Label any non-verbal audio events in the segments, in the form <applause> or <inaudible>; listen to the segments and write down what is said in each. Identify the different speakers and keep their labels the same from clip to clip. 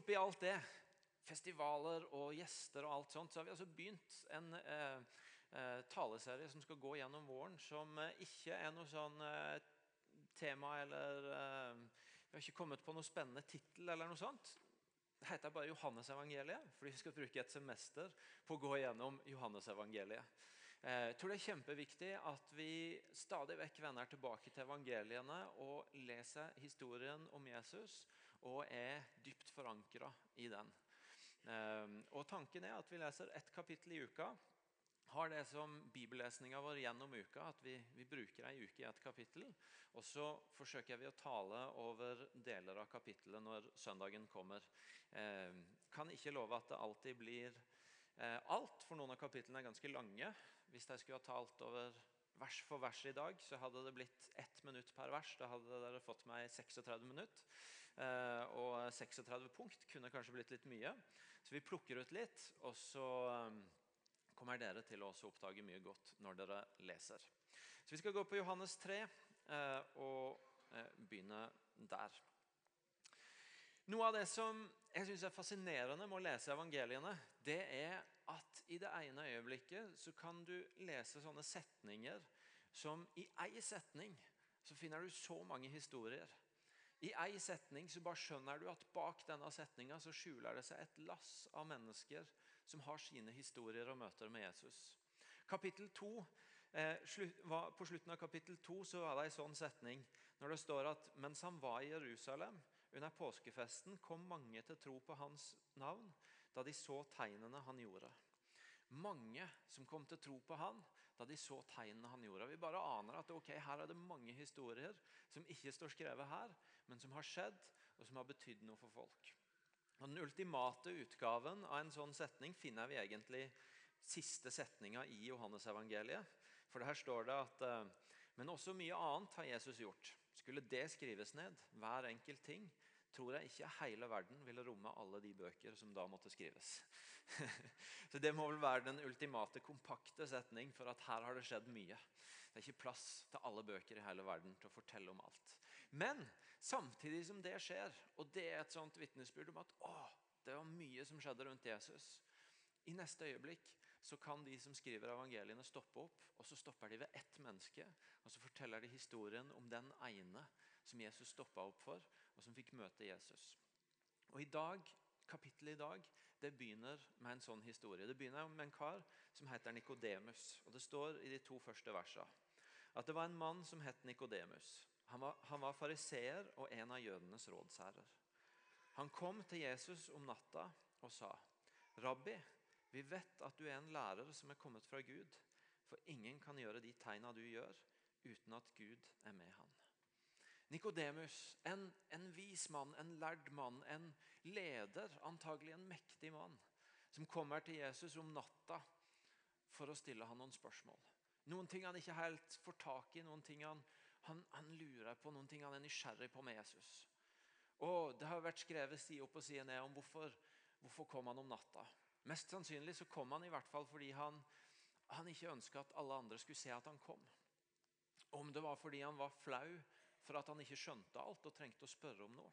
Speaker 1: oppi alt det, festivaler og gjester og alt sånt, så har vi altså begynt en eh, eh, taleserie som skal gå gjennom våren, som eh, ikke er noe sånn tema eller Vi har ikke kommet på noe spennende tittel eller noe sånt. Det heter bare Johannesevangeliet, fordi vi skal bruke et semester på å gå gjennom Johannesevangeliet. Jeg tror det er kjempeviktig at vi stadig vekk vender tilbake til evangeliene og leser historien om Jesus og er dypt forankra i den. Eh, og Tanken er at vi leser ett kapittel i uka. Har det som bibellesninga vår gjennom uka, at vi, vi bruker ei uke i et kapittel. Og så forsøker vi å tale over deler av kapittelet når søndagen kommer. Eh, kan ikke love at det alltid blir Eh, alt, for noen av kapitlene er ganske lange. Hvis jeg skulle ha talt over vers for vers i dag, så hadde det blitt ett minutt per vers. Da hadde dere fått meg 36 minutter. Eh, og 36 punkt kunne kanskje blitt litt mye. Så vi plukker ut litt, og så eh, kommer dere til å oppdage mye godt når dere leser. Så Vi skal gå på Johannes 3 og begynne der. Noe av det som jeg synes er fascinerende med å lese evangeliene, det er at i det ene øyeblikket så kan du lese sånne setninger som i ei setning så finner du så mange historier. I ei setning så bare skjønner du at bak denne setninga skjuler det seg et lass av mennesker som har sine historier og møter med Jesus. Kapittel 2, eh, På slutten av kapittel 2 så var det en sånn setning når det står at mens han var i Jerusalem under påskefesten kom mange til tro på hans navn da de så tegnene han gjorde. Mange som kom til tro på han da de så tegnene han gjorde. Vi bare aner at okay, her er det mange historier som ikke står skrevet her, men som har skjedd, og som har betydd noe for folk. Og Den ultimate utgaven av en sånn setning finner vi egentlig siste setninga i Johannesevangeliet. For her står det at eh, Men også mye annet har Jesus gjort skulle det skrives ned, hver enkelt ting, tror jeg ikke hele verden ville romme alle de bøker som da måtte skrives. <laughs> Så Det må vel være den ultimate kompakte setning for at her har det skjedd mye. Det er ikke plass til alle bøker i hele verden til å fortelle om alt. Men samtidig som det skjer, og det er et sånt vitnesbyrd om at å, det var mye som skjedde rundt Jesus, i neste øyeblikk så kan de som skriver evangeliene, stoppe opp. og Så stopper de ved ett menneske, og så forteller de historien om den ene som Jesus stoppa opp for, og som fikk møte Jesus. Og i dag, Kapittelet i dag det begynner med en sånn historie. Det begynner med en kar som heter Nikodemus. Og det står i de to første versene at det var en mann som het Nikodemus. Han var, han var fariseer og en av jødenes rådsherrer. Han kom til Jesus om natta og sa, 'Rabbi, vi vet at du er en lærer som er kommet fra Gud, for ingen kan gjøre de tegna du gjør, uten at Gud er med han. Nikodemus, en, en vis mann, en lærd mann, en leder, antagelig en mektig mann, som kommer til Jesus om natta for å stille han noen spørsmål. Noen ting han ikke helt får tak i, noen ting han, han, han lurer på, noen ting han er nysgjerrig på med Jesus. Og Det har vært skrevet side opp og side ned om hvorfor, hvorfor kom han om natta. Mest sannsynlig så kom han i hvert fall fordi han, han ikke ønska at alle andre skulle se at han kom. Om det var fordi han var flau for at han ikke skjønte alt og trengte å spørre om noe.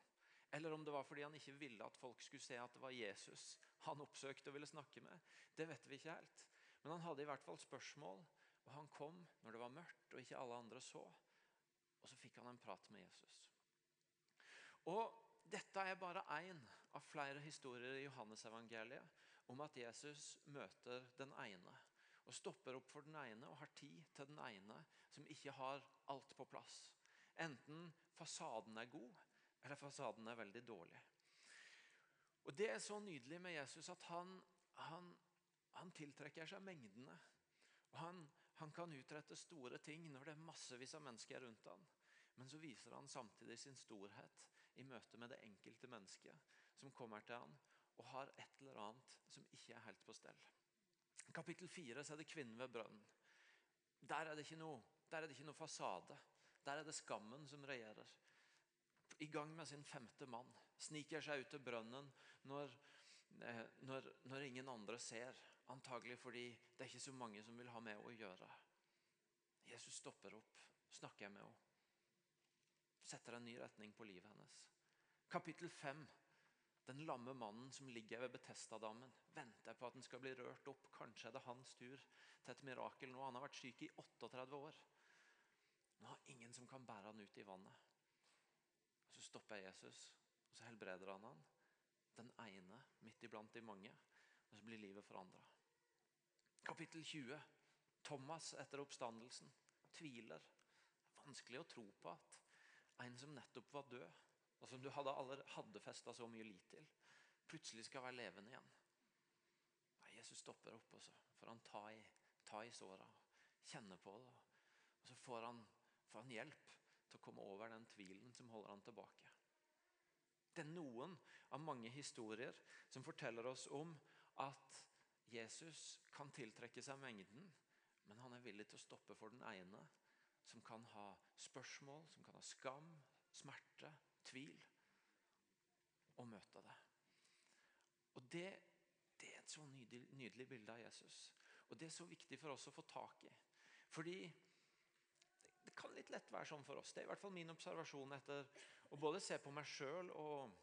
Speaker 1: Eller om det var fordi han ikke ville at folk skulle se at det var Jesus han oppsøkte og ville snakke med. Det vet vi ikke helt. Men han hadde i hvert fall spørsmål, og han kom når det var mørkt og ikke alle andre så. Og så fikk han en prat med Jesus. Og dette er bare én av flere historier i Johannesevangeliet om at Jesus møter den ene og stopper opp for den ene og har tid til den ene som ikke har alt på plass. Enten fasaden er god, eller fasaden er veldig dårlig. Og Det er så nydelig med Jesus at han, han, han tiltrekker seg mengdene. Og han, han, kan utrette store ting når det er massevis av mennesker rundt ham. Men så viser han samtidig sin storhet i møte med det enkelte mennesket som kommer til ham og har et eller annet som ikke er helt på stell. I kapittel 4 er det kvinnen ved brønnen. Der er, det ikke noe, der er det ikke noe fasade. Der er det skammen som regjerer. I gang med sin femte mann. Sniker seg ut til brønnen når, eh, når, når ingen andre ser. Antagelig fordi det er ikke så mange som vil ha med å gjøre. Jesus stopper opp, snakker jeg med henne setter en ny retning på livet hennes. Kapittel 5 Den lamme mannen som ligger ved Betestadammen, venter på at den skal bli rørt opp. Kanskje er det hans tur til et mirakel nå. Han har vært syk i 38 år. Nå har ingen som kan bære han ut i vannet. Så stopper Jesus, og så helbreder han han. Den ene midt iblant de mange. Og så blir livet forandra. Kapittel 20. Thomas etter oppstandelsen tviler. Det er vanskelig å tro på at en som nettopp var død, og som du hadde, hadde festa så mye lit til, plutselig skal være levende igjen. Nei, Jesus stopper opp, og så får han ta i, i såra, kjenne på det. Og så får han, får han hjelp til å komme over den tvilen som holder han tilbake. Det er noen av mange historier som forteller oss om at Jesus kan tiltrekke seg mengden, men han er villig til å stoppe for den ene som kan ha spørsmål, som kan ha skam, smerte, tvil, og møte det. Og det, det er et så nydelig, nydelig, bilde av Jesus. Og det er så viktig for oss å få tak i. Fordi kan litt lett være sånn for oss. Det er i hvert fall min observasjon etter å både se på meg sjøl og,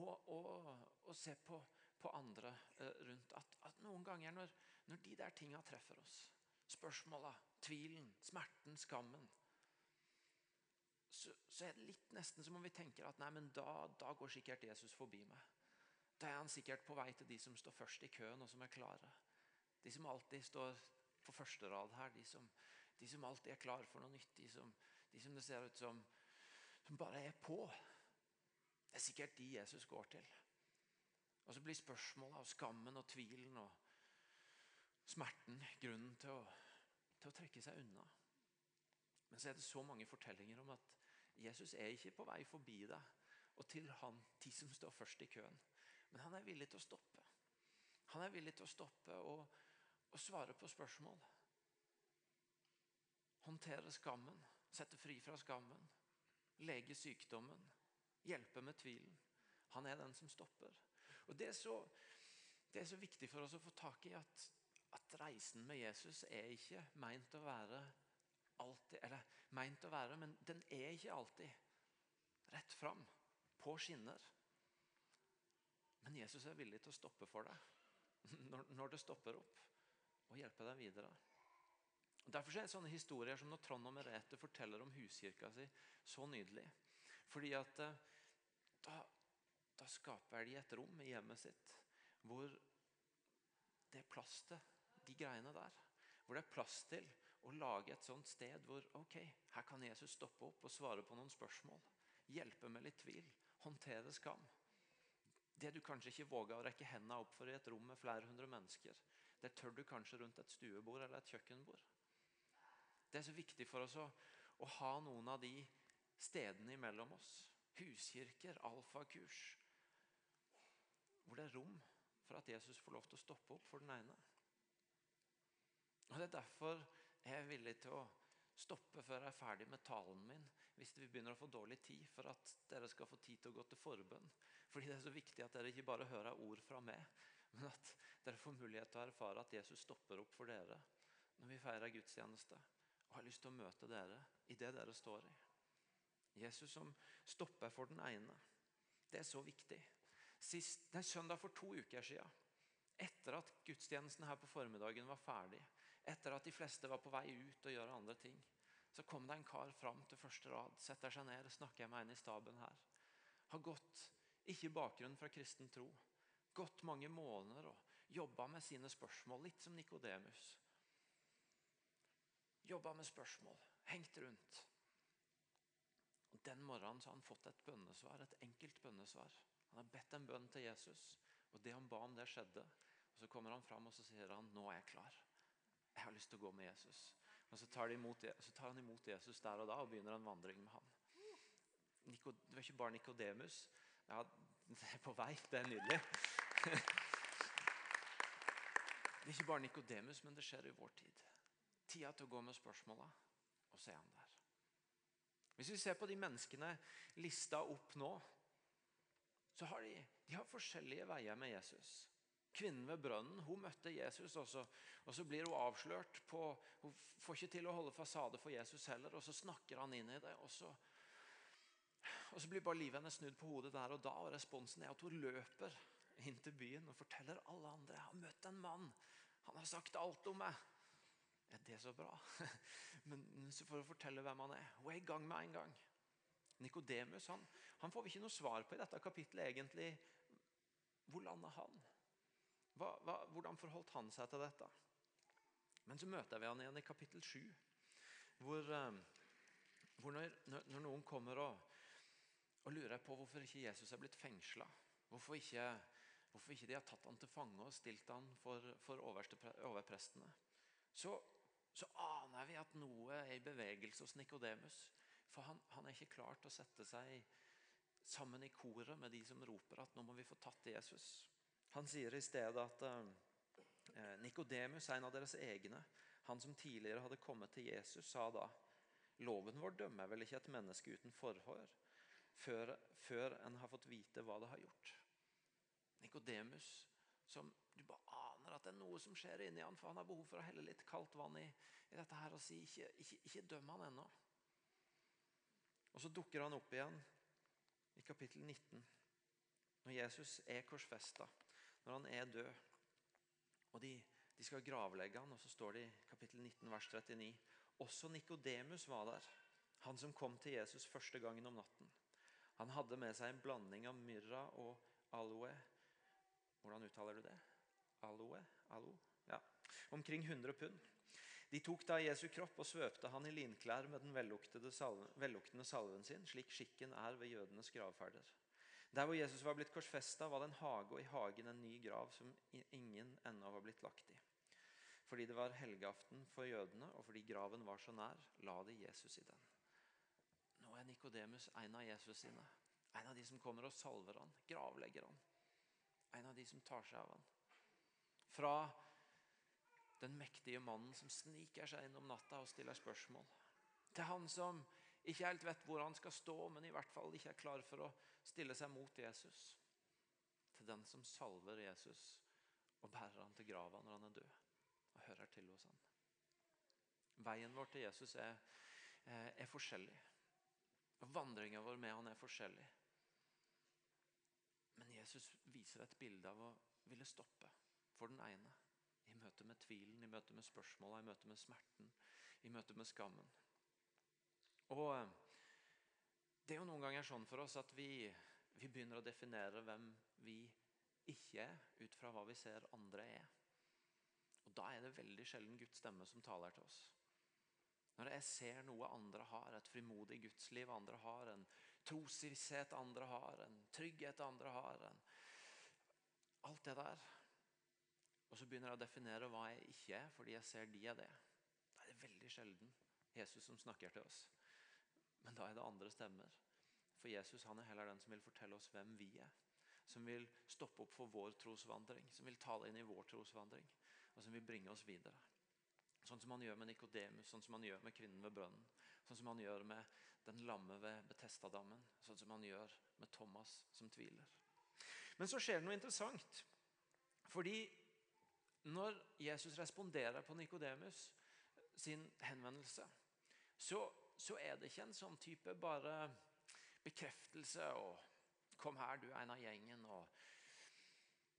Speaker 1: og, og, og, se på, på andre eh, rundt. At, at, noen ganger når, når de der tinga treffer oss, spørsmåla, tvilen, smerten, skammen så, så, er det litt nesten som om vi tenker at nei, men da, da, går sikkert Jesus forbi meg. Da er han sikkert på vei til de som står først i køen, og som er klare. De som alltid står på første rad her. De som, de som alltid er klar for noe nytt. De som, de som det ser ut som, som bare er på. Det er sikkert de Jesus går til. Og så blir spørsmålet av skammen og tvilen og smerten grunnen til å, til å trekke seg unna. Men så er det så mange fortellinger om at Jesus er ikke på vei forbi deg og til han, de som står først i køen. Men han er villig til å stoppe. Han er villig til å stoppe og, og svare på spørsmål. Håndtere skammen, sette fri fra skammen. Lege sykdommen, hjelpe med tvilen. Han er den som stopper. Og Det er så, det er så viktig for oss å få tak i at, at reisen med Jesus er ikke meint å være alltid, eller meint å være, men den er ikke alltid rett fram, på skinner. Men Jesus er villig til å stoppe for deg <laughs> når, når det stopper opp, og hjelpe deg videre. Derfor er sånne historier som når Trond og Merete forteller om huskirka si, så nydelig. Fordi at eh, da, da skaper de et rom i hjemmet sitt hvor det er plass til de greiene der. Hvor det er plass til å lage et sånt sted hvor ok, her kan Jesus stoppe opp og svare på noen spørsmål. Hjelpe med litt tvil. Håndtere skam. Det du kanskje ikke våga å rekke hendene opp for i et rom med flere hundre mennesker, det tør du kanskje rundt et stuebord eller et kjøkkenbord. Det er så viktig for oss å, å ha noen av de stedene imellom oss. Huskirker, alfakurs. Hvor det er rom for at Jesus får lov til å stoppe opp for den ene. Og Det er derfor jeg er villig til å stoppe før jeg er ferdig med talen min hvis vi begynner å få dårlig tid, for at dere skal få tid til å gå til forbønn. Fordi det er så viktig at dere ikke bare hører ord fra meg, men at dere får mulighet til å erfare at Jesus stopper opp for dere når vi feirer gudstjeneste. Og har lyst til å møte dere i det dere står i. Jesus som stopper for den ene. Det er så viktig. Sist, er søndag for to uker siden, etter at gudstjenesten her på formiddagen var ferdig, etter at de fleste var på vei ut og gjøre andre ting, så kom det en kar fram til første rad, setter seg ned, snakker med en i staben her. Har gått, ikke bakgrunn fra kristen tro, gått mange måneder og jobba med sine spørsmål, litt som Nikodemus. Jobba med spørsmål, hengt rundt. Og Den morgenen har han fått et bønnesvar, et enkelt bønnesvar. Han har bedt en bønn til Jesus, og det han ba om, det skjedde. Og Så kommer han fram og så sier han, nå er jeg klar. Jeg har lyst til å gå med Jesus. Og Så tar, imot, så tar han imot Jesus der og da og begynner en vandring med ham. Nico, det var ikke bare Nikodemus. Ja, <laughs> det er på vei. Det er nydelig. <laughs> Det er ikke bare Nikodemus, men det skjer i vår tid. Tida til å gå med spørsmåla, og så er han der. Hvis vi ser på de menneskene lista opp nå, så har de, de har forskjellige veier med Jesus. Kvinnen ved brønnen hun møtte Jesus også. Og så blir hun avslørt. på, Hun får ikke til å holde fasade for Jesus heller. og Så snakker han inn i det. Og så, Og så blir bare livet hennes snudd på hodet der og da, og responsen er at hun løper inn til byen og forteller alle andre jeg har møtt en mann. Han har sagt alt om meg. Er det så bra? <laughs> Men for å fortelle hvem han er. Hun er i gang med en gang. Nikodemus han, han, får vi ikke noe svar på i dette kapittelet egentlig. Hvor landa han? Hva, hva, hvordan forholdt han seg til dette? Men så møter vi han igjen i kapittel 7, hvor, eh, hvor når, når, noen kommer og, og, lurer på hvorfor ikke Jesus er blitt fengsla, hvorfor hvorfor ikke de har tatt han til fange og stilt han for, for overprestene, så, så, aner vi at noe er i bevegelse hos Nikodemus. For han, han, er ikke klar til å sette seg sammen i koret med de som roper at nå må vi få tatt Jesus. Han sier i stedet at uh, Nikodemus, en av deres egne, han som tidligere hadde kommet til Jesus, sa da Loven vår dømmer vel ikke et menneske uten forhør før, før en har fått vite hva det har gjort. Nikodemus, som du bare aner at det er noe som skjer inni han, for han har behov for å helle litt kaldt vann i, i dette her og si ikke, ikke, ikke døm han ennå. Og Så dukker han opp igjen i kapittel 19, når Jesus er korsfesta, når han er død. Og de, de, skal gravlegge han, og så står det i kapittel 19, vers 39 Også Nikodemus var der, han som kom til Jesus første gangen om natten. Han hadde med seg en blanding av myrra og aloe. Hvordan uttaler du det? Aloe? Alo? Ja. Omkring 100 pund. De tok da Jesu kropp og svøpte han i linklær med den salven, velluktende salven sin, slik skikken er ved jødenes gravferder. Der hvor Jesus var blitt korsfesta, var det en hage, og i hagen en ny grav som ingen ennå var blitt lagt i. Fordi det var helgeaften for jødene, og fordi graven var så nær, la de Jesus i den. Nå er Nikodemus en av Jesus sine. En av de som kommer og salver han, gravlegger han. En av de som tar seg av han. Fra den mektige mannen som sniker seg inn om natta og stiller spørsmål. Til han som ikke helt vet hvor han skal stå, men i hvert fall ikke er klar for å stille seg mot Jesus. Til den som salver Jesus og bærer han til grava når han er død, og hører til hos han. Veien vår til Jesus er, eh, er forskjellig. Vandringa vår med han er forskjellig. Men Jesus viser et bilde av å ville stoppe for den ene i møte med tvilen, i møte med spørsmåla, i møte med smerten, i møte med skammen. Og eh, Det er jo noen ganger sånn for oss at vi, vi begynner å definere hvem vi ikke er, ut fra hva vi ser andre er. Og Da er det veldig sjelden Guds stemme som taler til oss. Når jeg ser noe andre har, et frimodig gudsliv andre har, en trosvisshet andre har, en trygghet andre har en, Alt det der og så begynner jeg å definere hva jeg ikke er, fordi jeg ser de er det. Da er det veldig sjelden Jesus som snakker til oss. Men da er det andre stemmer. For Jesus han er heller den som vil fortelle oss hvem vi er. Som vil stoppe opp for vår trosvandring, som vil tale inn i vår trosvandring. Og som vil bringe oss videre. Sånn som han gjør med Nikodemus, sånn som han gjør med kvinnen ved brønnen. Sånn som han gjør med den lamme ved Betestadammen. Sånn som han gjør med Thomas som tviler. Men så skjer det noe interessant. Fordi når Jesus responderer på Nikodemus sin henvendelse, så, så, er det ikke en sånn type bare bekreftelse og 'Kom her, du er en av gjengen.' og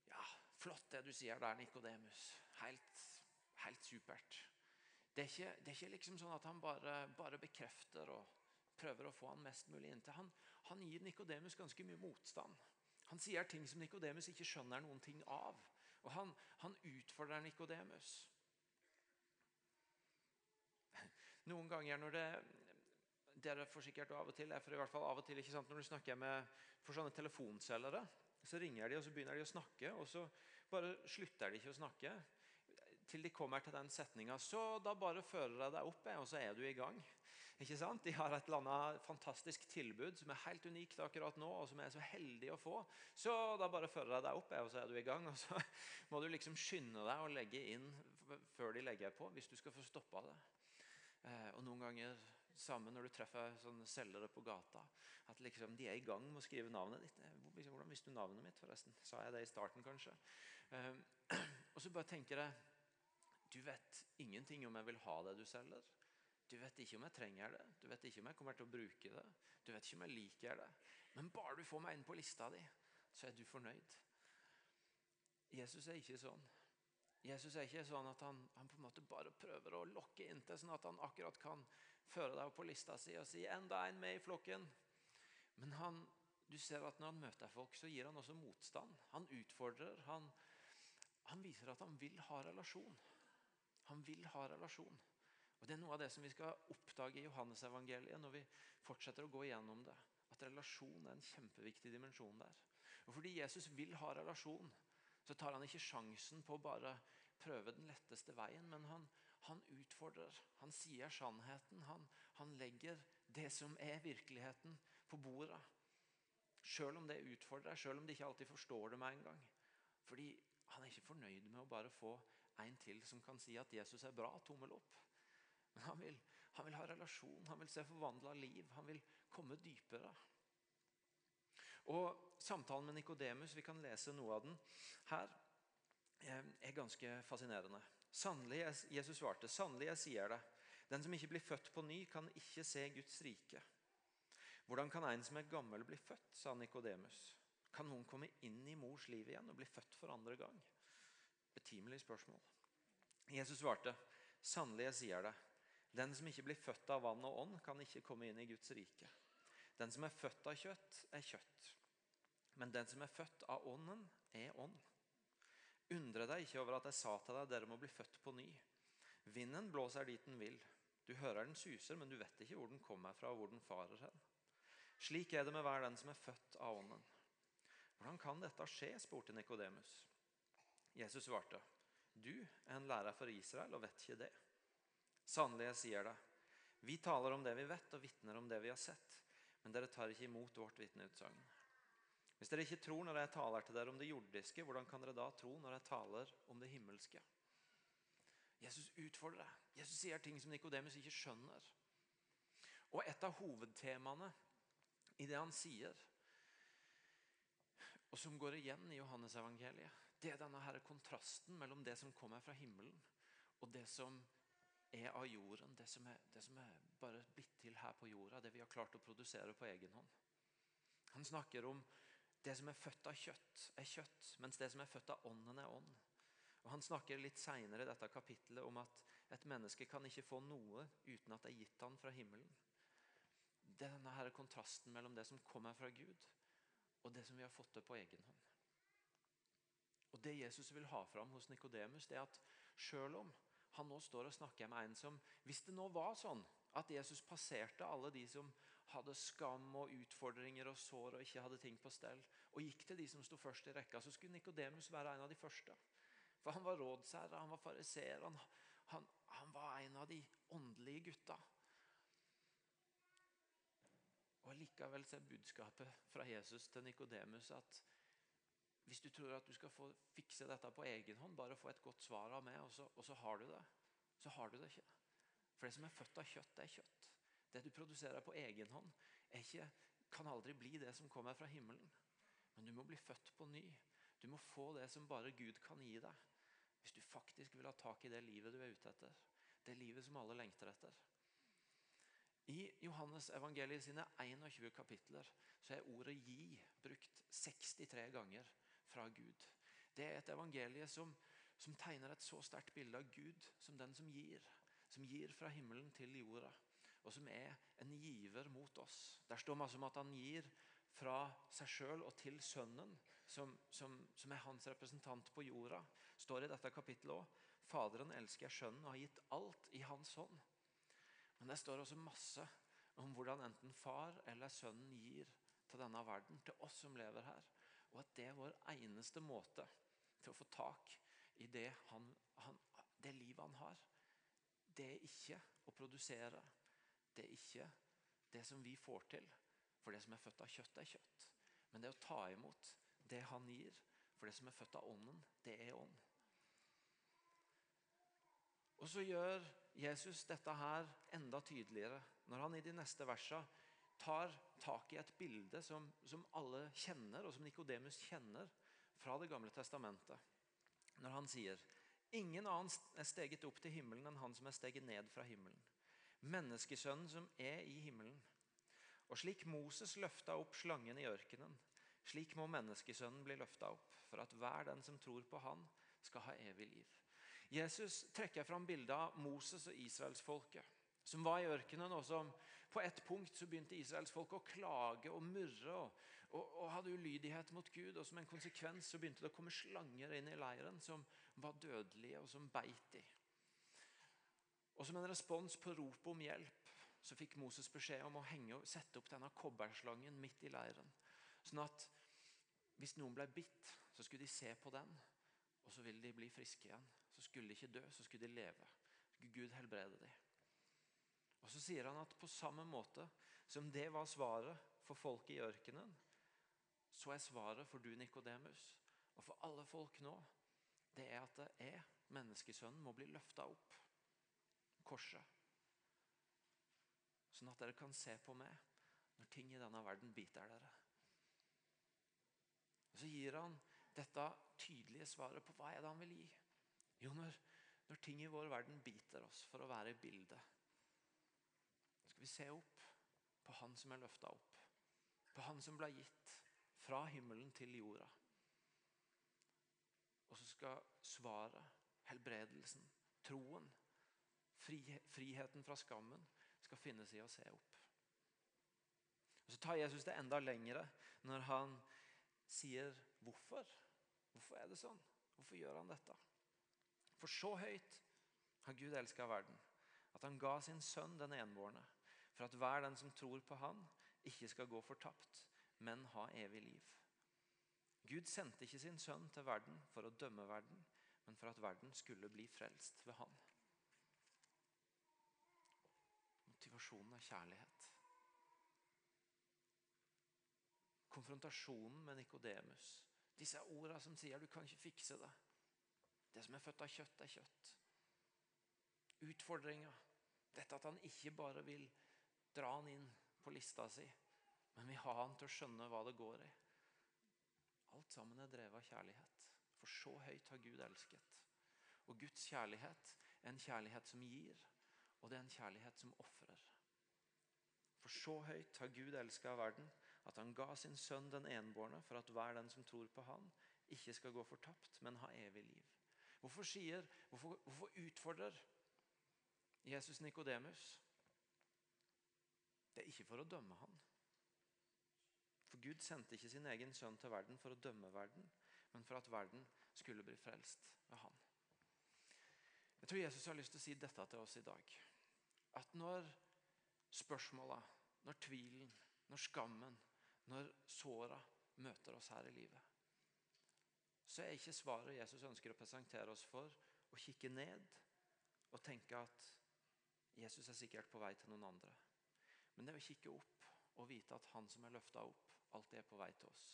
Speaker 1: ja, 'Flott det du sier der, Nikodemus. Helt, helt supert.' Det er, ikke, det er, ikke, liksom sånn at han bare, bare, bekrefter og prøver å få han mest mulig inntil. Han, han gir Nikodemus ganske mye motstand. Han sier ting som Nikodemus ikke skjønner noen ting av. Og han, han utfordrer Nikodemus. Noen ganger når det dere får sikkert av og til, jeg får i hvert fall av og til, ikke sant, Når du snakker med for sånne telefonselgere, så ringer de og så begynner de å snakke, og så bare slutter de ikke å snakke til de kommer til den setninga. Så da bare fører jeg deg opp, og så er du i gang. Ikke sant? De har et eller annet fantastisk tilbud som er helt unikt akkurat nå, og som jeg er så heldig å få. Så da bare fører jeg deg opp, og så er du i gang. Og så <laughs> må du liksom skynde deg å legge inn før de legger på, hvis du skal få stoppa det. Eh, og noen ganger sammen når du treffer sånne selgere på gata, at liksom de er i gang med å skrive navnet ditt. Eh, hvordan visste du navnet mitt, forresten? Sa jeg det i starten, kanskje? Eh, <clears throat> og så bare tenker jeg Du vet ingenting om jeg vil ha det du selger. Du vet ikke om jeg trenger det, du vet ikke om jeg kommer til å bruke det, du vet ikke om jeg liker det. Men bare du får meg inn på lista di, så er du fornøyd. Jesus er ikke sånn. Jesus er ikke sånn at han, han på en måte bare prøver å lokke inntil, sånn at han akkurat kan føre deg opp på lista si og si 'enda en med i flokken'. Men han, du ser at når han møter folk, så gir han også motstand. Han utfordrer. Han, han viser at han vil ha relasjon. Han vil ha relasjon. Og Det er noe av det som vi skal oppdage i Johannesevangeliet når vi fortsetter å gå igjennom det. At relasjon er en kjempeviktig dimensjon der. Og Fordi Jesus vil ha relasjon, så tar han ikke sjansen på å bare prøve den letteste veien, men han, han utfordrer. Han sier sannheten. Han, han legger det som er virkeligheten, på bordet. Selv om det utfordrer, selv om de ikke alltid forstår det med en gang. Fordi han er ikke fornøyd med å bare få en til som kan si at Jesus er bra. Tommel opp. Men han vil, han vil ha relasjon, han vil se forvandla liv. Han vil komme dypere. Og Samtalen med Nikodemus, vi kan lese noe av den her, eh, er ganske fascinerende. Sannelig, Jesus svarte, 'Sannelig, jeg sier det, den som ikke blir født på ny, kan ikke se Guds rike.' 'Hvordan kan en som er gammel, bli født?' sa Nikodemus. 'Kan noen komme inn i mors liv igjen og bli født for andre gang?' Betimelig spørsmål. Jesus svarte, 'Sannelig, jeg sier det, den som ikke blir født av vann og ånd, kan ikke komme inn i Guds rike. Den som er født av kjøtt, er kjøtt. Men den som er født av ånden, er ånd. Undre deg ikke over at jeg sa til deg dere må bli født på ny. Vinden blåser dit den vil. Du hører den suser, men du vet ikke hvor den kommer fra og hvor den farer hen. Slik er det med hver den som er født av ånden. Hvordan kan dette skje? spurte Nikodemus. Jesus svarte, du er en lærer for Israel og vet ikke det. Sannelig, jeg sier det. Vi taler om det vi vet, og vitner om det vi har sett. Men dere tar ikke imot vårt vitneutsagn. Hvis dere ikke tror når jeg taler til dere om det jordiske, hvordan kan dere da tro når jeg taler om det himmelske? Jesus utfordrer deg. Jesus sier ting som Nikodemus ikke skjønner. Og et av hovedtemaene i det han sier, og som går igjen i Johannesevangeliet, det er denne her kontrasten mellom det som kommer fra himmelen, og det som er av jorden, det som er, det som er bare blitt til her på jorda, det vi har klart å produsere på egen hånd. Han snakker om det som er født av kjøtt, er kjøtt, mens det som er født av ånden, er ånd. Og Han snakker litt senere i dette kapittelet om at et menneske kan ikke få noe uten at det er gitt han fra himmelen. Det er denne her kontrasten mellom det som kommer fra Gud, og det som vi har fått til på egen hånd. Og Det Jesus vil ha fram hos Nikodemus, er at selv om han nå står og snakker med en som Hvis det nå var sånn at Jesus passerte alle de som hadde skam og utfordringer og sår og ikke hadde ting på stell, og gikk til de som sto først i rekka, så skulle Nikodemus være en av de første. For han var rådsherre, han var fariseer, han, han, han, var en av de åndelige gutta. Og Likevel er budskapet fra Jesus til Nikodemus at hvis du tror at du skal få fikse dette på egen hånd, bare få et godt svar av meg, og så, og så har du det, så har du det ikke. For det som er født av kjøtt, det er kjøtt. Det du produserer på egen hånd, ikke, kan aldri bli det som kommer fra himmelen. Men du må bli født på ny. Du må få det som bare Gud kan gi deg. Hvis du faktisk vil ha tak i det livet du er ute etter. Det livet som alle lengter etter. I Johannes evangeliet sine 21 kapitler så er ordet 'gi' brukt 63 ganger fra Gud. Det er et evangelie som, som tegner et så sterkt bilde av Gud som den som gir. Som gir fra himmelen til jorda. Og som er en giver mot oss. Der står masse om at han gir fra seg sjøl og til Sønnen, som, som, som, er hans representant på jorda. står i dette kapittelet òg. Faderen elsker Sønnen og har gitt alt i hans hånd. Men det står også masse om hvordan enten far eller sønnen gir til denne verden, til oss som lever her. Og at det er vår eneste måte til å få tak i det, han, han, det livet han har. Det er ikke å produsere. Det er ikke det som vi får til. For det som er født av kjøtt, er kjøtt. Men det å ta imot det han gir. For det som er født av ånden, det er ånd. Og så gjør Jesus dette her enda tydeligere når han i de neste versene tar tak i et bilde som, som alle kjenner, og som Nikodemus kjenner fra Det gamle testamentet. Når han sier Ingen annen er steget opp til himmelen enn han som er steget ned fra himmelen. menneskesønnen som er i himmelen. Og slik Moses løfta opp slangen i ørkenen, slik må menneskesønnen bli løfta opp, for at hver den som tror på han, skal ha evig liv. Jesus trekker fram bildet av Moses og israelsfolket, som var i ørkenen, og som på et punkt så begynte israelsfolket å klage og murre og, og, og, hadde ulydighet mot Gud. og Som en konsekvens så begynte det å komme slanger inn i leiren som var dødelige, og som beit de. Og Som en respons på ropet om hjelp så fikk Moses beskjed om å henge, sette opp denne kobberslangen midt i leiren. Sånn at hvis noen ble bitt, så skulle de se på den, og så ville de bli friske igjen. Så skulle de ikke dø, så skulle de leve. Gud helbrede dem. Og Så sier han at på samme måte som det var svaret for folket i ørkenen, så er svaret for du, Nikodemus, og for alle folk nå, det er at er menneskesønnen må bli løfta opp korset. Sånn at dere kan se på meg når ting i denne verden biter dere. Og Så gir han dette tydelige svaret på hva er det han vil gi. Jo, når, når ting i vår verden biter oss for å være i bildet, skal vi se opp på Han som er løfta opp. På Han som ble gitt fra himmelen til jorda. Og så skal svaret, helbredelsen, troen, friheten fra skammen skal finnes i å se opp. Og Så tar Jesus det enda lengre når han sier hvorfor. Hvorfor er det sånn? Hvorfor gjør han dette? For så høyt har Gud elska verden, at han ga sin sønn den enbårne, for at hver den som tror på han, ikke skal gå fortapt, men ha evig liv. Gud sendte ikke sin sønn til verden for å dømme verden, men for at verden skulle bli frelst ved han. Motivasjonen er kjærlighet. Konfrontasjonen med Nikodemus. Disse ordene som sier 'du kan ikke fikse det'. Det som er født av kjøtt, er kjøtt. Utfordringa. Dette at han ikke bare vil dra han inn på lista si, men vil ha han til å skjønne hva det går i. Alt sammen er drevet av kjærlighet. For så høyt har Gud elsket. Og Guds kjærlighet er en kjærlighet som gir, og det er en kjærlighet som ofrer. For så høyt har Gud elska verden, at han ga sin sønn den enbårne, for at hver den som tror på han, ikke skal gå fortapt, men ha evig liv. Hvorfor, sier, hvorfor, hvorfor utfordrer Jesus Nikodemus? Det er ikke for å dømme han. For Gud sendte ikke sin egen sønn til verden for å dømme verden, men for at verden skulle bli frelst ved han. Jeg tror Jesus har lyst til å si dette til oss i dag. At når spørsmåla, når tvilen, når skammen, når såra møter oss her i livet, så er ikke svaret Jesus ønsker å presentere oss for, å kikke ned og tenke at Jesus er sikkert på vei til noen andre. Men det å kikke opp og vite at han som er løfta opp, alltid er på vei til oss.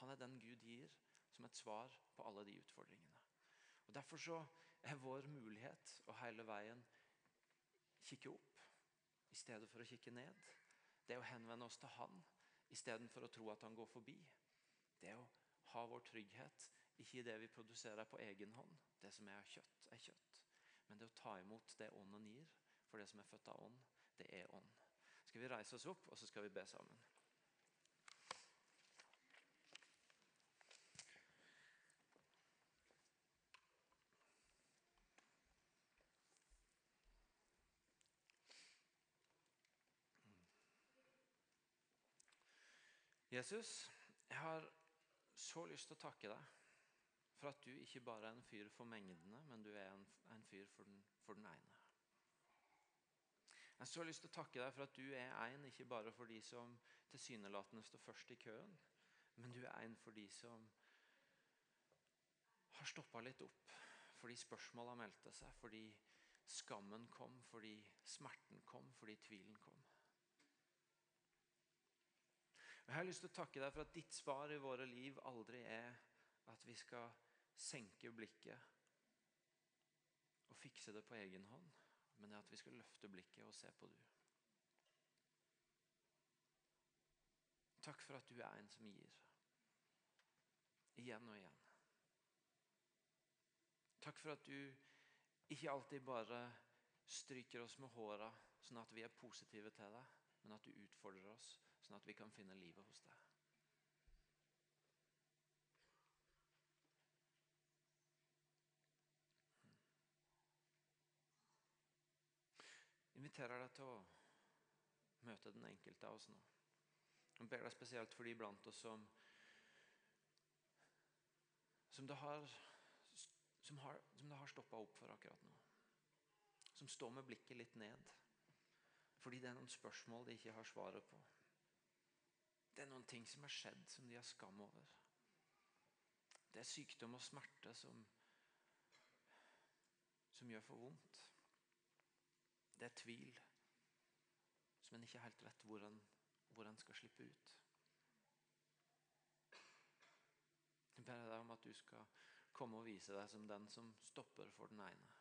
Speaker 1: Han er den Gud gir som et svar på alle de utfordringene. Og Derfor så er vår mulighet å hele veien kikke opp i stedet for å kikke ned. Det å henvende oss til Han istedenfor å tro at Han går forbi. Det å ha vår trygghet ikke i det vi produserer på egen hånd. Det som er kjøtt, er kjøtt. Men det å ta imot det Ånden gir. For det som er født av ånd, det er ånd. Skal vi reise oss opp, og så skal vi be sammen. Jesus, jeg har så lyst til å takke deg for at du ikke bare er en fyr for mengdene, men du er en, en fyr for den, for den, ene. Jeg har så lyst til å takke deg for at du er en ikke bare for de som tilsynelatende står først i køen, men du er en for de som har stoppa litt opp fordi spørsmåla meldte seg, fordi skammen kom, fordi smerten kom, fordi tvilen kom. Jeg har lyst til å takke deg for at ditt svar i våre liv aldri er at vi skal senke blikket og fikse det på egen hånd, men at vi skal løfte blikket og se på du. Takk for at du er en som gir. Igjen og igjen. Takk for at du ikke alltid bare stryker oss med håra sånn at vi er positive til deg, men at du utfordrer oss, sånn at vi kan finne livet hos deg. Inviterer deg til å møte den enkelte av oss nå. Jeg ber deg spesielt for de blant oss som som det har, som har, som det har stoppa opp for akkurat nå. Som står med blikket litt ned. Fordi det er noen spørsmål de ikke har svaret på. Det er noen ting som har skjedd, som de har skam over. Det er sykdom og smerte som, som gjør for vondt. Det er tvil som en ikke helt vet hvor en, hvor en skal slippe ut. Jeg ber deg om at du skal komme og vise deg som den som stopper for den ene.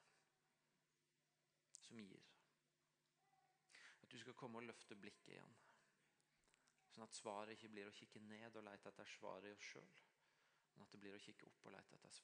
Speaker 1: Som gir. At du skal komme og løfte blikket igjen. Sånn at svaret ikke blir å kikke ned og lete etter svaret i oss sjøl, men at det blir å kikke opp og lete etter